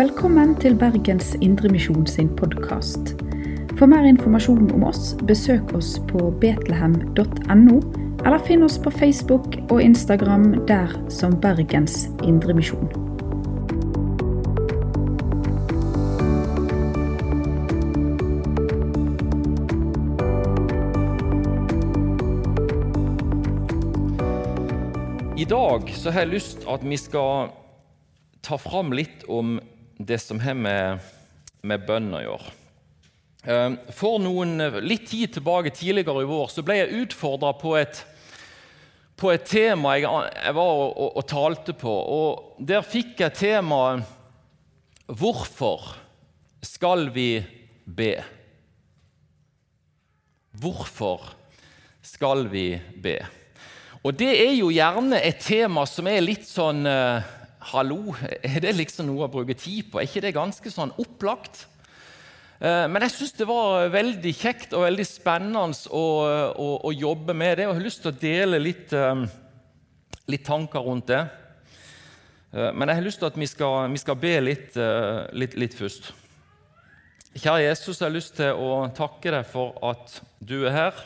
Velkommen til Bergens Indremisjon sin podkast. For mer informasjon om oss, besøk oss på betlehem.no, eller finn oss på Facebook og Instagram der som Bergens Indremisjon. I dag så har jeg lyst at vi skal ta fram litt om det som har med, med bønn å gjøre. Eh, for noen, litt tid tilbake tidligere i vår så ble jeg utfordra på, på, et tema jeg, jeg var og, og, og, talte på. og Der fikk jeg temaet 'Hvorfor skal vi be?' Hvorfor skal vi be? Og det er jo gjerne et tema som er litt sånn uh, Hallo, er det liksom noe å bruke tid på? Er ikke det ganske sånn opplagt? Uh, men jeg syns det var veldig kjekt og veldig spennende å, å, å, jobbe med det. Og jeg har lyst til å dele litt, uh, litt tanker rundt det. men jeg har lyst til at vi skal, vi skal be litt, litt, litt først. Kjære Jesus, jeg har lyst til å takke deg for at du er her.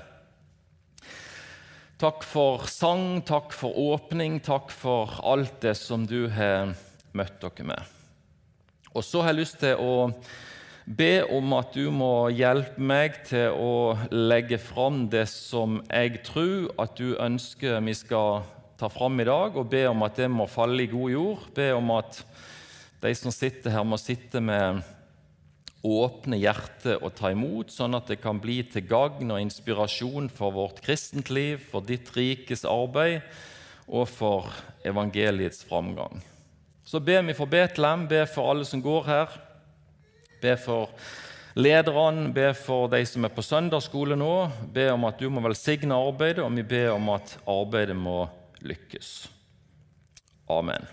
Takk for sang, takk for åpning, takk for alt det som du har møtt dere med. Og så har jeg lyst til å be om at du må hjelpe meg til å legge fram det som jeg tror at du ønsker vi skal ta fram i dag, og be om at det må falle i god jord. Be om at de som sitter her, må sitte med åpne hjertet og ta imot, sånn at det kan bli til gagn og inspirasjon for vårt kristent liv, for ditt rikes arbeid og for evangeliets framgang. Så ber vi for Betlehem, be for alle som går her. Be for lederne, be for de som er på søndagsskole nå. Be om at du må velsigne arbeidet, og vi ber om at arbeidet må lykkes. Amen.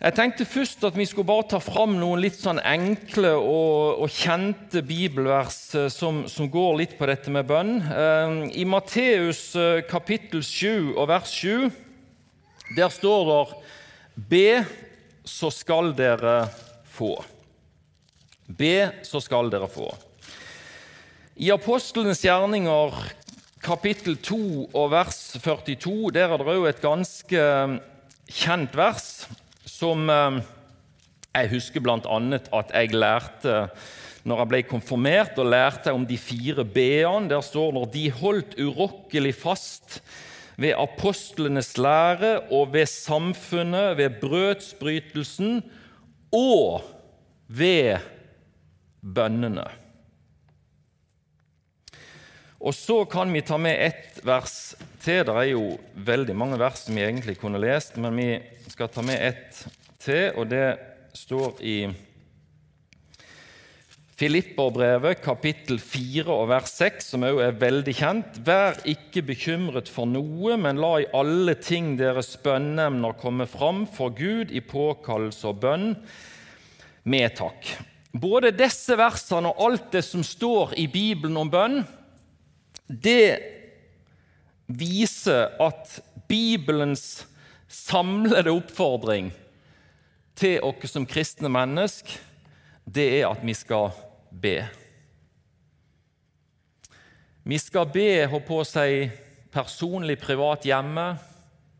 Jeg tenkte først at vi skulle bare ta fram noen litt sånn enkle og, og kjente bibelvers eh, som, som, går litt på dette med bønn. Eh, I Matteus eh, kapittel 7 og vers 7 der står det Be, så skal dere få. Be, så skal dere få. I Apostlenes gjerninger kapittel 2 og vers 42 der er det òg et ganske kjent vers som eh, jeg husker bl.a. at jeg lærte når jeg ble konfirmert, og lærte om de fire b-ene. Der står det de holdt urokkelig fast ved apostlenes lære og ved samfunnet, ved brødsbrytelsen og ved bønnene. Og Så kan vi ta med ett vers til. Det er jo veldig mange vers som vi egentlig kunne lest, men vi skal ta med ett til, og det står i Filipperbrevet, kapittel 4 og vers 6, som også er veldig kjent. Vær ikke bekymret for noe, men la i alle ting deres bønneemner komme fram for Gud i påkallelse og bønn med takk. Både disse versene og alt det som står i Bibelen om bønn, det viser at Bibelens samlede oppfordring til oss som kristne mennesker, det er at vi skal be. Vi skal be holdt på si, personlig, privat hjemme.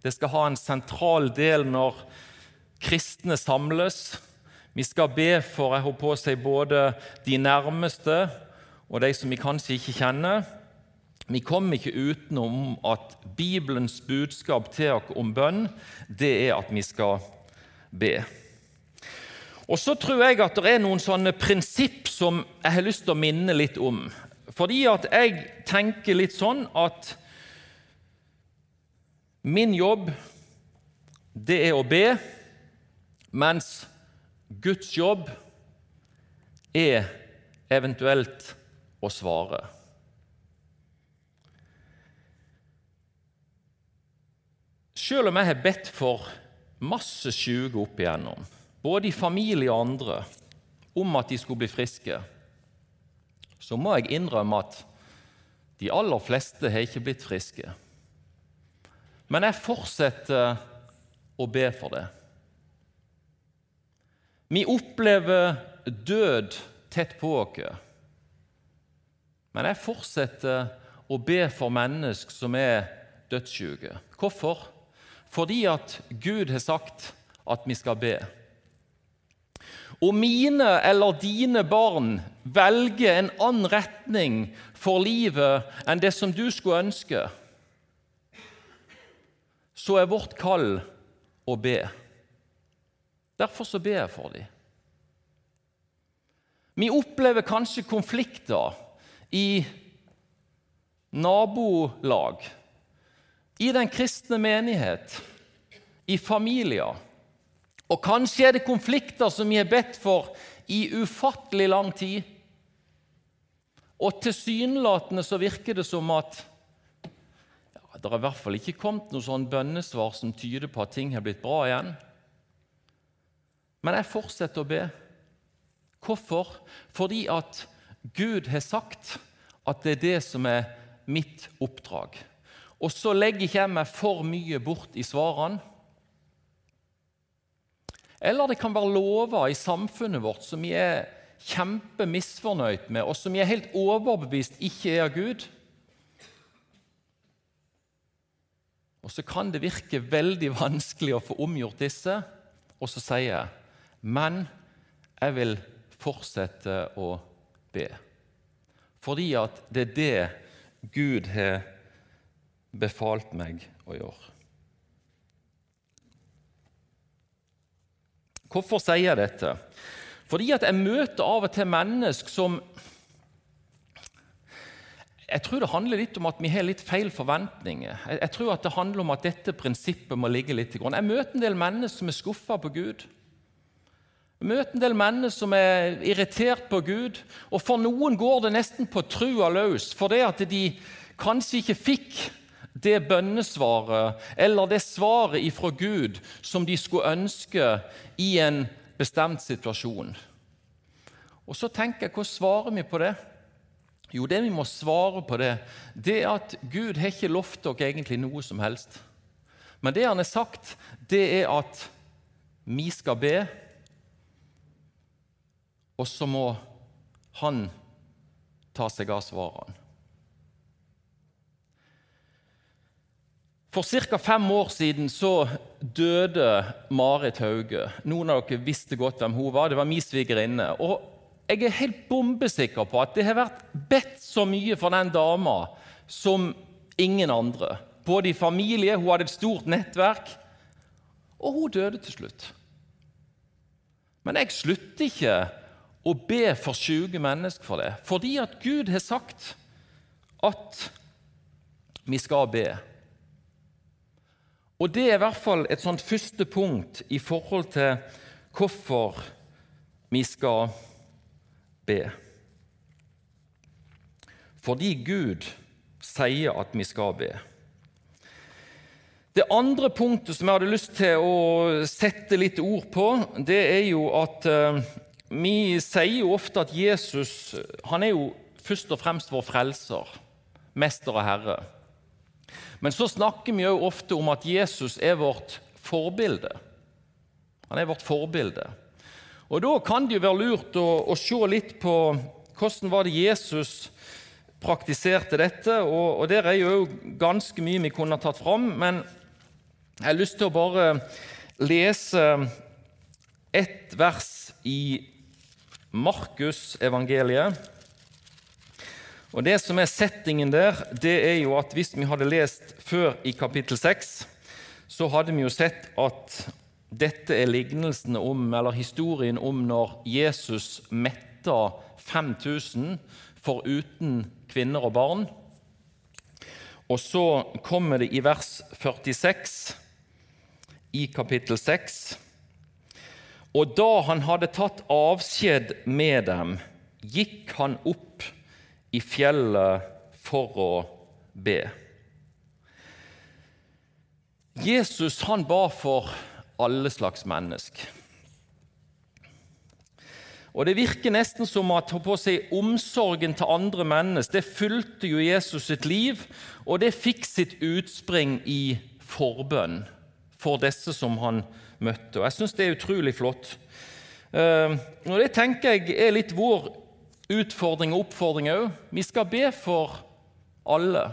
Det skal ha en sentral del når kristne samles. Vi skal be for jeg håper på si, både de nærmeste og de som vi kanskje ikke kjenner. Vi kommer ikke utenom at Bibelens budskap til oss om bønn, det er at vi skal be. Og Så tror jeg at det er noen sånne prinsipp som jeg har lyst til å minne litt om. Fordi at jeg tenker litt sånn at min jobb, det er å be, mens Guds jobb er eventuelt å svare. Selv om jeg har bedt for masse syke opp igjennom, både i familie og andre, om at de skulle bli friske, så må jeg innrømme at de aller fleste har ikke blitt friske. Men jeg fortsetter å be for det. Vi opplever død tett på oss. Men jeg fortsetter å be for mennesker som er dødssyke. Hvorfor? Fordi at Gud har sagt at vi skal be. Om mine eller dine barn velger en annen retning for livet enn det som du skulle ønske, så er vårt kall å be. Derfor så ber jeg for dem. Vi opplever kanskje konflikter i nabolag, i den kristne menighet, i familier. Og kanskje er det konflikter som vi har bedt for i ufattelig lang tid. Og tilsynelatende så virker det som at ja, det har i hvert fall ikke kommet noe sånn bønnesvar som tyder på at ting har blitt bra igjen. Men jeg fortsetter å be. Hvorfor? Fordi at Gud har sagt at det er det som er mitt oppdrag. Og så legger ikke jeg meg for mye bort i svarene. Eller det kan være lover i samfunnet vårt som vi er kjempemisfornøyd med, og som vi er helt overbevist ikke er av Gud. Og så kan det virke veldig vanskelig å få omgjort disse, og så sier jeg men jeg vil fortsette å be. Fordi at det er det Gud har befalt meg å gjøre. Hvorfor sier jeg dette? Fordi at jeg møter av og til mennesker som Jeg tror det handler litt om at vi har litt feil forventninger. Jeg, tror at det handler om at dette prinsippet må ligge litt i grunn. Jeg møter en del mennesker som er skuffa på Gud. Jeg møter en del mennesker som er irritert på Gud. Og for noen går det nesten på trua løs fordi at de kanskje ikke fikk det bønnesvaret eller det svaret ifra Gud som de skulle ønske i en bestemt situasjon. Og så tenker jeg, Hvordan svarer vi på det? Jo, det vi må svare på det, det er at Gud har ikke lovt dere egentlig noe som helst. Men det han har sagt, det er at vi skal be, og så må han ta seg av svarene. For ca. fem år siden så døde Marit Hauge. Noen av dere visste godt hvem hun var. Det var min svigerinne. Og jeg er helt bombesikker på at det har vært bedt så mye for den dama som ingen andre. Både i familie, hun hadde et stort nettverk, og hun døde til slutt. Men jeg slutter ikke å be for syke mennesker for det, fordi at Gud har sagt at vi skal be. Og Det er i hvert fall et sånt første punkt i forhold til hvorfor vi skal be. Fordi Gud sier at vi skal be. Det andre punktet som jeg hadde lyst til å sette litt ord på, det er jo at uh, vi sier jo ofte at Jesus han er jo først og fremst vår frelser, mester og herre. Men så snakker vi jo ofte om at Jesus er vårt forbilde. Han er vårt forbilde. Og Da kan det jo være lurt å, å se litt på hvordan var det Jesus praktiserte dette. Og, og Der er jo ganske mye vi kunne tatt fram, men jeg har lyst til å bare lese ett vers i Markus-evangeliet. Og Det som er settingen der, det er jo at hvis vi hadde lest før i kapittel 6, så hadde vi jo sett at dette er lignelsen om, eller historien om når Jesus metta 5000 foruten kvinner og barn. Og så kommer det i vers 46 i kapittel 6. Og da han hadde tatt avskjed med dem, gikk han opp i fjellet for å be. Jesus han ba for alle slags mennesker. Og Det virker nesten som at på seg, omsorgen til andre mennesker det fulgte jo Jesus sitt liv, og det fikk sitt utspring i forbønn for disse som han møtte. Og Jeg syns det er utrolig flott. Eh, og Det tenker jeg er litt vår utfordring og oppfordring òg. Vi skal be for alle.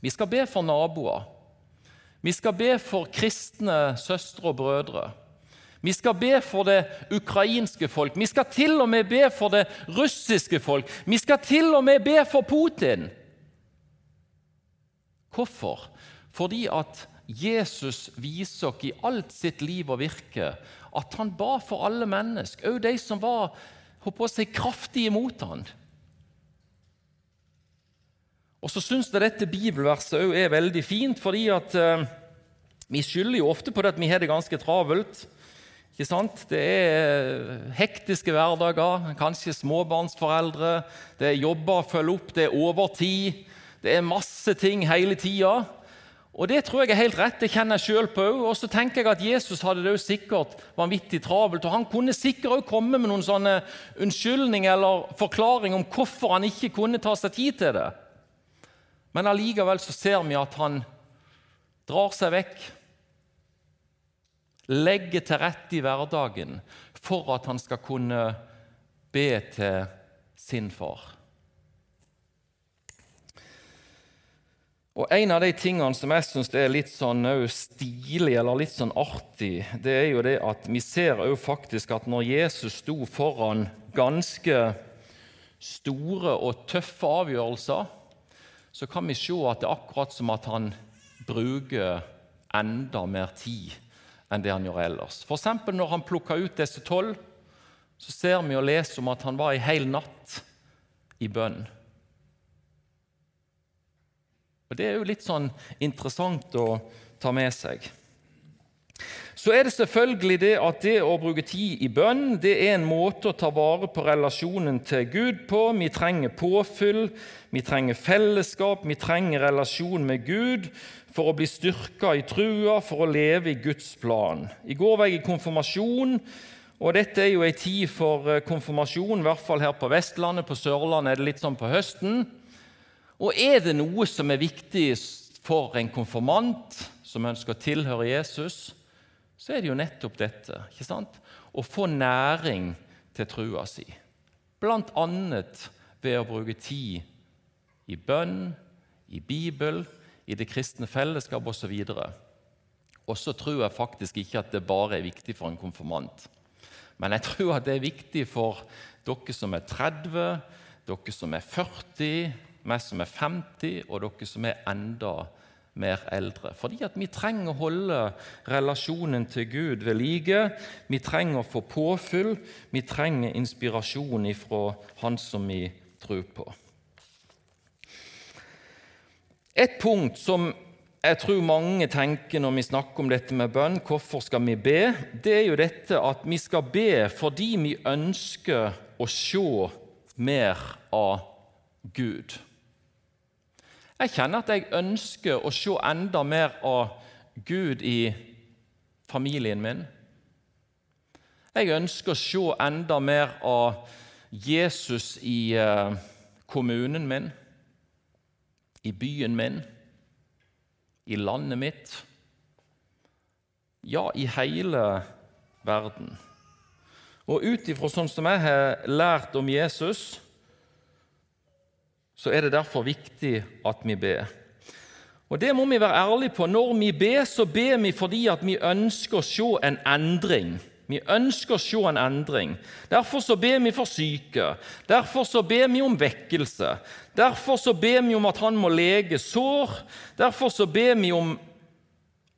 Vi skal be for naboer. Vi skal be for kristne søstre og brødre. Vi skal be for det ukrainske folk. Vi skal til og med be for det russiske folk. Vi skal til og med be for Putin. Hvorfor? Fordi at Jesus viser oss i alt sitt liv og virke at han ba for alle mennesker, òg de som var håper å si, kraftig imot han. Og så syns jeg dette bibelverset òg er veldig fint, fordi at eh, vi skylder jo ofte på det at vi har det ganske travelt. Ikke sant? Det er hektiske hverdager, kanskje småbarnsforeldre. Det er jobber å følge opp, det er overtid. Det er masse ting hele tida. Og Det tror jeg er helt rett, det kjenner jeg sjøl på òg. Og så tenker jeg at Jesus hadde det jo sikkert vanvittig travelt. Og han kunne sikkert òg komme med noen sånne unnskyldninger eller forklaring om hvorfor han ikke kunne ta seg tid til det. Men allikevel så ser vi at han drar seg vekk. Legger til rette i hverdagen for at han skal kunne be til sin far. Og En av de tingene som jeg syns er litt sånn stilig eller litt sånn artig, det er jo det at vi ser jo faktisk at når Jesus sto foran ganske store og tøffe avgjørelser, så kan vi se at det er akkurat som at han bruker enda mer tid enn det han gjør ellers. F.eks. når han plukka ut disse tolv, så ser vi og leser om at han var ei hel natt i bønn. Og Det er jo litt sånn interessant å ta med seg. Så er det selvfølgelig det at det å bruke tid i bønn det er en måte å ta vare på relasjonen til Gud på. Vi trenger påfyll, vi trenger fellesskap, vi trenger relasjon med Gud for å bli styrka i trua, for å leve i Guds plan. I går var jeg i konfirmasjon, og dette er jo ei tid for eh, konfirmasjon, i hvert fall her på Vestlandet. På Sørlandet er det litt sånn på høsten. Og er det noe som er viktig for en konfirmant som ønsker å tilhøre Jesus, så er det jo nettopp dette. ikke sant? Å få næring til trua si. Blant annet ved å bruke tid i bønn, i Bibel, i det kristne fellesskap osv. Og så tror jeg faktisk ikke at det bare er viktig for en konfirmant. Men jeg tror at det er viktig for dere som er 30, dere som er 40, vi som er 50, og dere som er enda mer eldre. Fordi at vi trenger å holde relasjonen til Gud ved like. Vi trenger å få påfyll, vi trenger inspirasjon ifra Han som vi tror på. Et punkt som jeg tror mange tenker når vi snakker om dette med bønn, hvorfor skal vi be, det er jo dette at vi skal be fordi vi ønsker å se mer av Gud. Jeg kjenner at jeg ønsker å se enda mer av Gud i familien min. Jeg ønsker å se enda mer av Jesus i eh, kommunen min, i byen min, i landet mitt. Ja, i hele verden. Og ut ifra sånn som jeg har lært om Jesus, så er det derfor viktig at vi ber. Og Det må vi være ærlige på. Når vi ber, så ber vi fordi at vi ønsker å se en endring. Vi ønsker å se en endring. Derfor så ber vi for syke. Derfor så ber vi om vekkelse. Derfor så ber vi om at han må lege sår. Derfor så ber vi om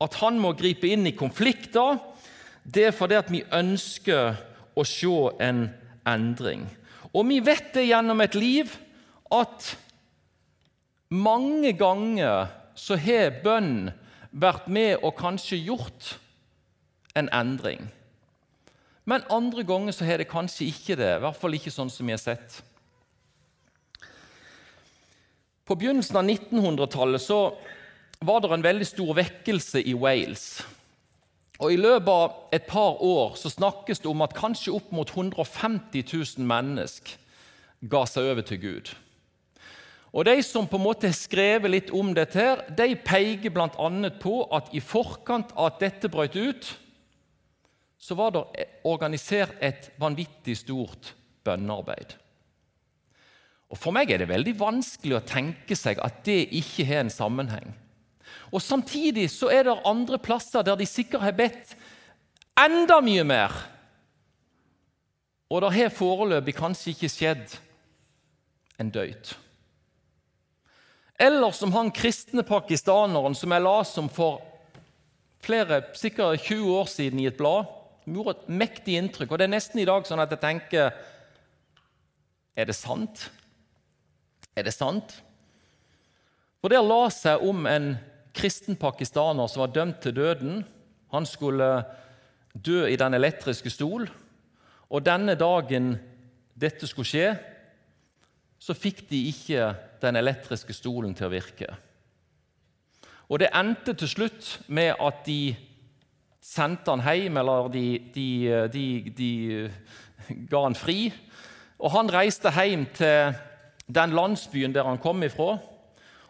at han må gripe inn i konflikter. Det er fordi at vi ønsker å se en endring. Og vi vet det gjennom et liv at mange ganger så har bønn vært med og kanskje gjort en endring. Men andre ganger så har det kanskje ikke det, i hvert fall ikke sånn som vi har sett. På begynnelsen av 1900-tallet så var det en veldig stor vekkelse i Wales. Og I løpet av et par år så snakkes det om at kanskje opp mot 150 000 mennesker ga seg over til Gud. Og De som på en måte har skrevet litt om dette, her, de peker bl.a. på at i forkant av at dette brøt ut, så var det organisert et vanvittig stort bønnearbeid. Og For meg er det veldig vanskelig å tenke seg at det ikke har en sammenheng. Og Samtidig så er det andre plasser der de sikkert har bedt enda mye mer. Og det har foreløpig kanskje ikke skjedd en døyt. Eller som han kristne pakistaneren som jeg leste om for flere, sikkert 20 år siden i et blad. Som gjorde et mektig inntrykk. Og det er nesten i dag sånn at jeg tenker Er det sant? Er det sant? For Der la seg om en kristen pakistaner som var dømt til døden. Han skulle dø i den elektriske stol. Og denne dagen dette skulle skje, så fikk de ikke den elektriske stolen til å virke. Og Det endte til slutt med at de sendte han hjem, eller de, de, de, de ga han fri. Og Han reiste hjem til den landsbyen der han kom ifra,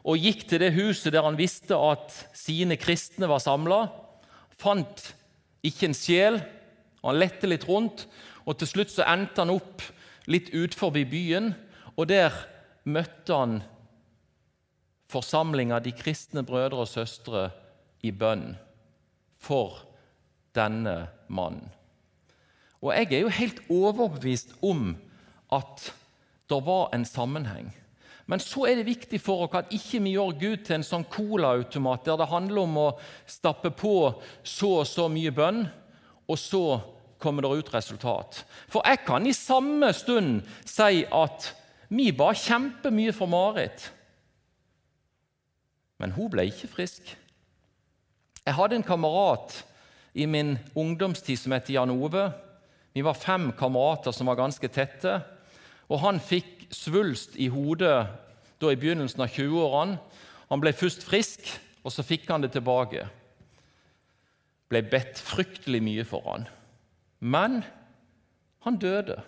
og gikk til det huset der han visste at sine kristne var samla. Fant ikke en sjel. Han lette litt rundt, og til slutt så endte han opp litt utenfor byen. Og der møtte han forsamlinga, de kristne brødre og søstre, i bønn for denne mannen. Og jeg er jo helt overbevist om at det var en sammenheng. Men så er det viktig for oss at ikke vi gjør Gud til en sånn colaautomat der det handler om å stappe på så og så mye bønn, og så kommer det ut resultat. For jeg kan i samme stund si at vi ba kjempemye for Marit. Men hun ble ikke frisk. Jeg hadde en kamerat i min ungdomstid som het Jan Ove. Vi var fem kamerater som var ganske tette. Og Han fikk svulst i hodet da i begynnelsen av 20-årene. Han ble først frisk, og så fikk han det tilbake. Ble bedt fryktelig mye for han. Men han døde.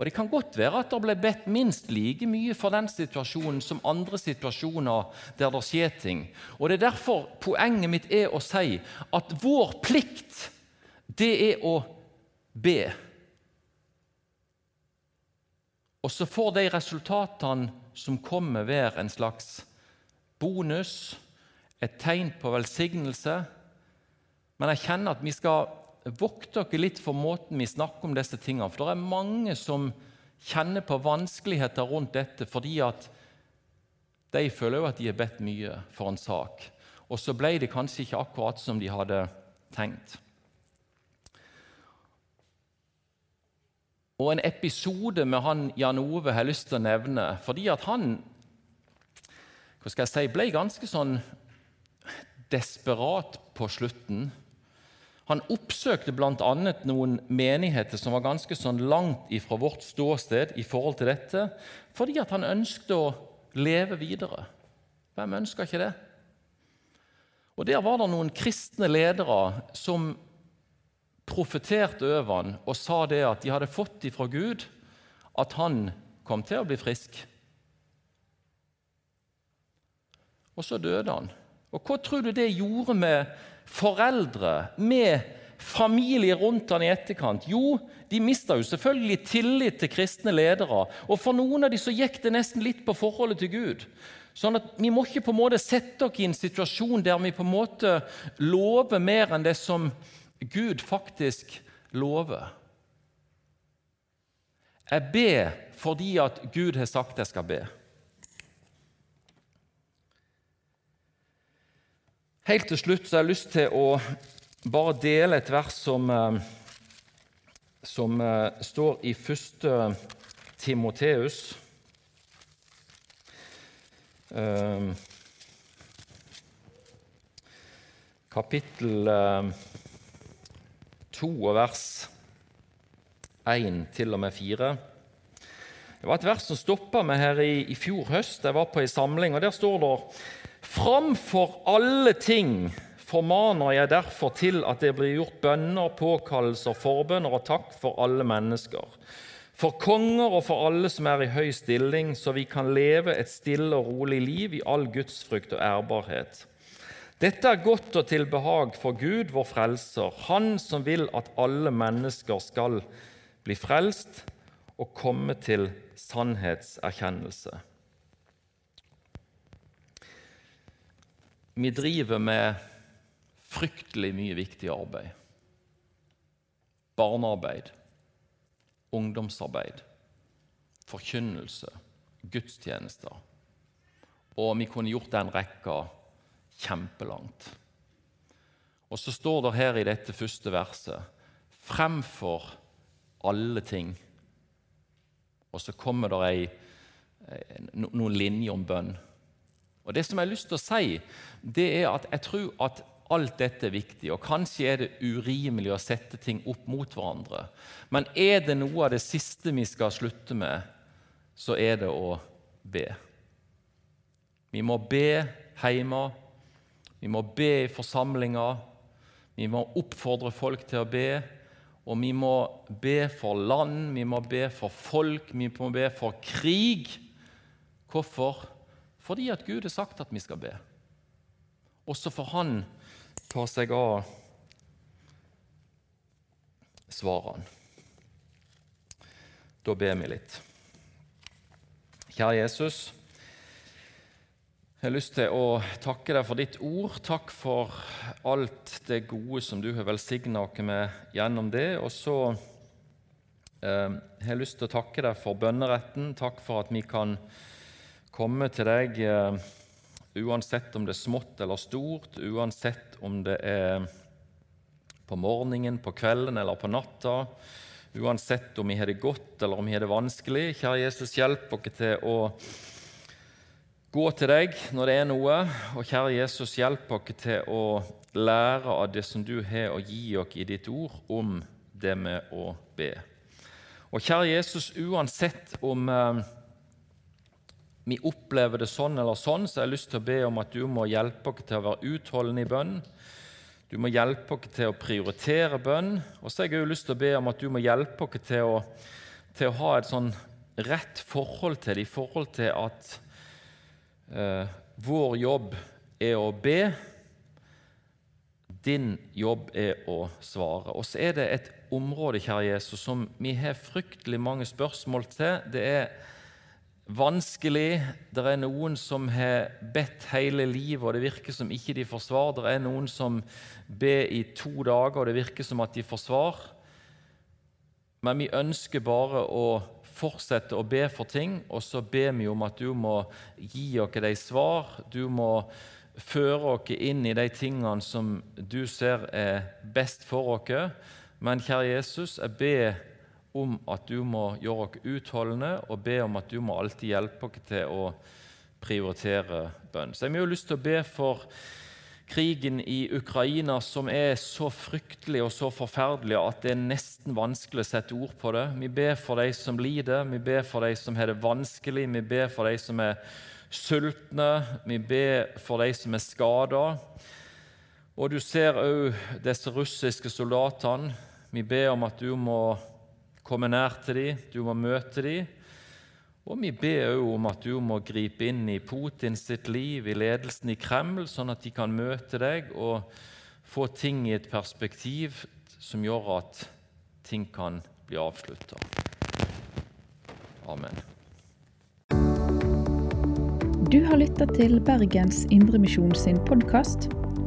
Og Det kan godt være at det ble bedt minst like mye for den situasjonen som andre situasjoner der det skjer ting. Og Det er derfor poenget mitt er å si at vår plikt, det er å be. Og så får de resultatene som kommer, være en slags bonus, et tegn på velsignelse. Men jeg kjenner at vi skal vokte dere litt for måten vi snakker om disse tingene. For det er mange som kjenner på vanskeligheter rundt dette fordi at de føler jo at de har bedt mye for en sak. Og så ble det kanskje ikke akkurat som de hadde tenkt. Og en episode med han Jan Ove har jeg lyst til å nevne, fordi at han hva skal jeg si, ble ganske sånn desperat på slutten. Han oppsøkte bl.a. noen menigheter som var ganske sånn langt ifra vårt ståsted i forhold til dette, fordi at han ønsket å leve videre. Hvem ønsker ikke det? Og Der var det noen kristne ledere som profeterte over han og sa det at de hadde fått ifra Gud at han kom til å bli frisk. Og så døde han. Og Hva tror du det gjorde med foreldre, med familie rundt han i etterkant? Jo, de mista jo selvfølgelig tillit til kristne ledere. Og for noen av dem så gikk det nesten litt på forholdet til Gud. Sånn at Vi må ikke på en måte sette oss i en situasjon der vi på en måte lover mer enn det som Gud faktisk lover. Jeg ber fordi at Gud har sagt jeg skal be. Helt til slutt så har jeg lyst til å bare dele et vers som, eh, som eh, står i første Timoteus. Eh, kapittel 2 og vers 1 til og med 4. Det var et vers som stoppa meg her i, i fjor høst. Jeg var på ei samling, og der står det Framfor alle ting formaner jeg derfor til at det blir gjort bønner, påkallelser, forbønner og takk for alle mennesker. For konger og for alle som er i høy stilling, så vi kan leve et stille og rolig liv i all gudsfrykt og ærbarhet. Dette er godt og til behag for Gud, vår frelser, Han som vil at alle mennesker skal bli frelst og komme til sannhetserkjennelse. Vi driver med fryktelig mye viktig arbeid. Barnearbeid, ungdomsarbeid, forkynnelse, gudstjenester. Og vi kunne gjort den rekka kjempelangt. Og så står det her i dette første verset fremfor alle ting. Og så kommer det ei, noen linjer om bønn. Og Det som jeg har lyst til å si, det er at jeg tror at alt dette er viktig. Og kanskje er det urimelig å sette ting opp mot hverandre. Men er det noe av det siste vi skal slutte med, så er det å be. Vi må be hjemme, vi må be i forsamlinger, vi må oppfordre folk til å be. Og vi må be for land, vi må be for folk, vi må be for krig. Hvorfor? Fordi at Gud har sagt at vi skal be. Også for Han ta seg av svarene. Da ber vi litt. Kjære Jesus. Jeg har lyst til å takke deg for ditt ord. Takk for alt det gode som du har velsigna oss med gjennom det. Og så eh, har jeg lyst til å takke deg for bønneretten. Takk for at vi kan komme til deg eh, uansett om det er smått eller stort, uansett om det er på morgenen, på kvelden eller på natta. Uansett om vi har det godt eller om vi har det vanskelig. Kjære Jesus, hjelp oss til å gå til deg når det er noe, og kjære Jesus, hjelp oss til å lære av det som du har å gi oss i ditt ord om det med å be. Og kjære Jesus, uansett om eh, vi opplever det sånn eller sånn, så jeg har lyst til å be om at du må hjelpe oss til å være utholdende i bønn. Du må hjelpe oss til å prioritere bønn. Og så har jeg også lyst til å be om at du må hjelpe oss til til å ha et sånn rett forhold til det, i forhold til at Eh, vår jobb er å be. Din jobb er å svare. Og så er det et område kjære Jesus, som vi har fryktelig mange spørsmål til. Det er vanskelig. Det er noen som har bedt hele livet, og det virker som ikke de får svar. Det er noen som ber i to dager, og det virker som at de får svar. Men vi ønsker bare å fortsette å be for ting, og så ber vi om at du må gi oss de svar. Du må føre oss inn i de tingene som du ser er best for oss. Men kjære Jesus, jeg ber om at du må gjøre oss utholdende, og be om at du må alltid hjelpe oss til å prioritere bønn. Så jeg har lyst til å be for krigen i Ukraina som er så fryktelig og så forferdelig at det er nesten vanskelig å sette ord på det. Vi ber for de som lider, vi ber for de som har det vanskelig, vi ber for de som er sultne, vi ber for de som er skada. Og du ser òg disse russiske soldatene. Vi ber om at du må komme nær til dem, du må møte dem. Og vi ber òg om at du må gripe inn i Putin sitt liv, i ledelsen i Kreml, sånn at de kan møte deg og få ting i et perspektiv som gjør at ting kan bli avslutta. Amen. Du har lytta til Bergens Indremisjon sin podkast.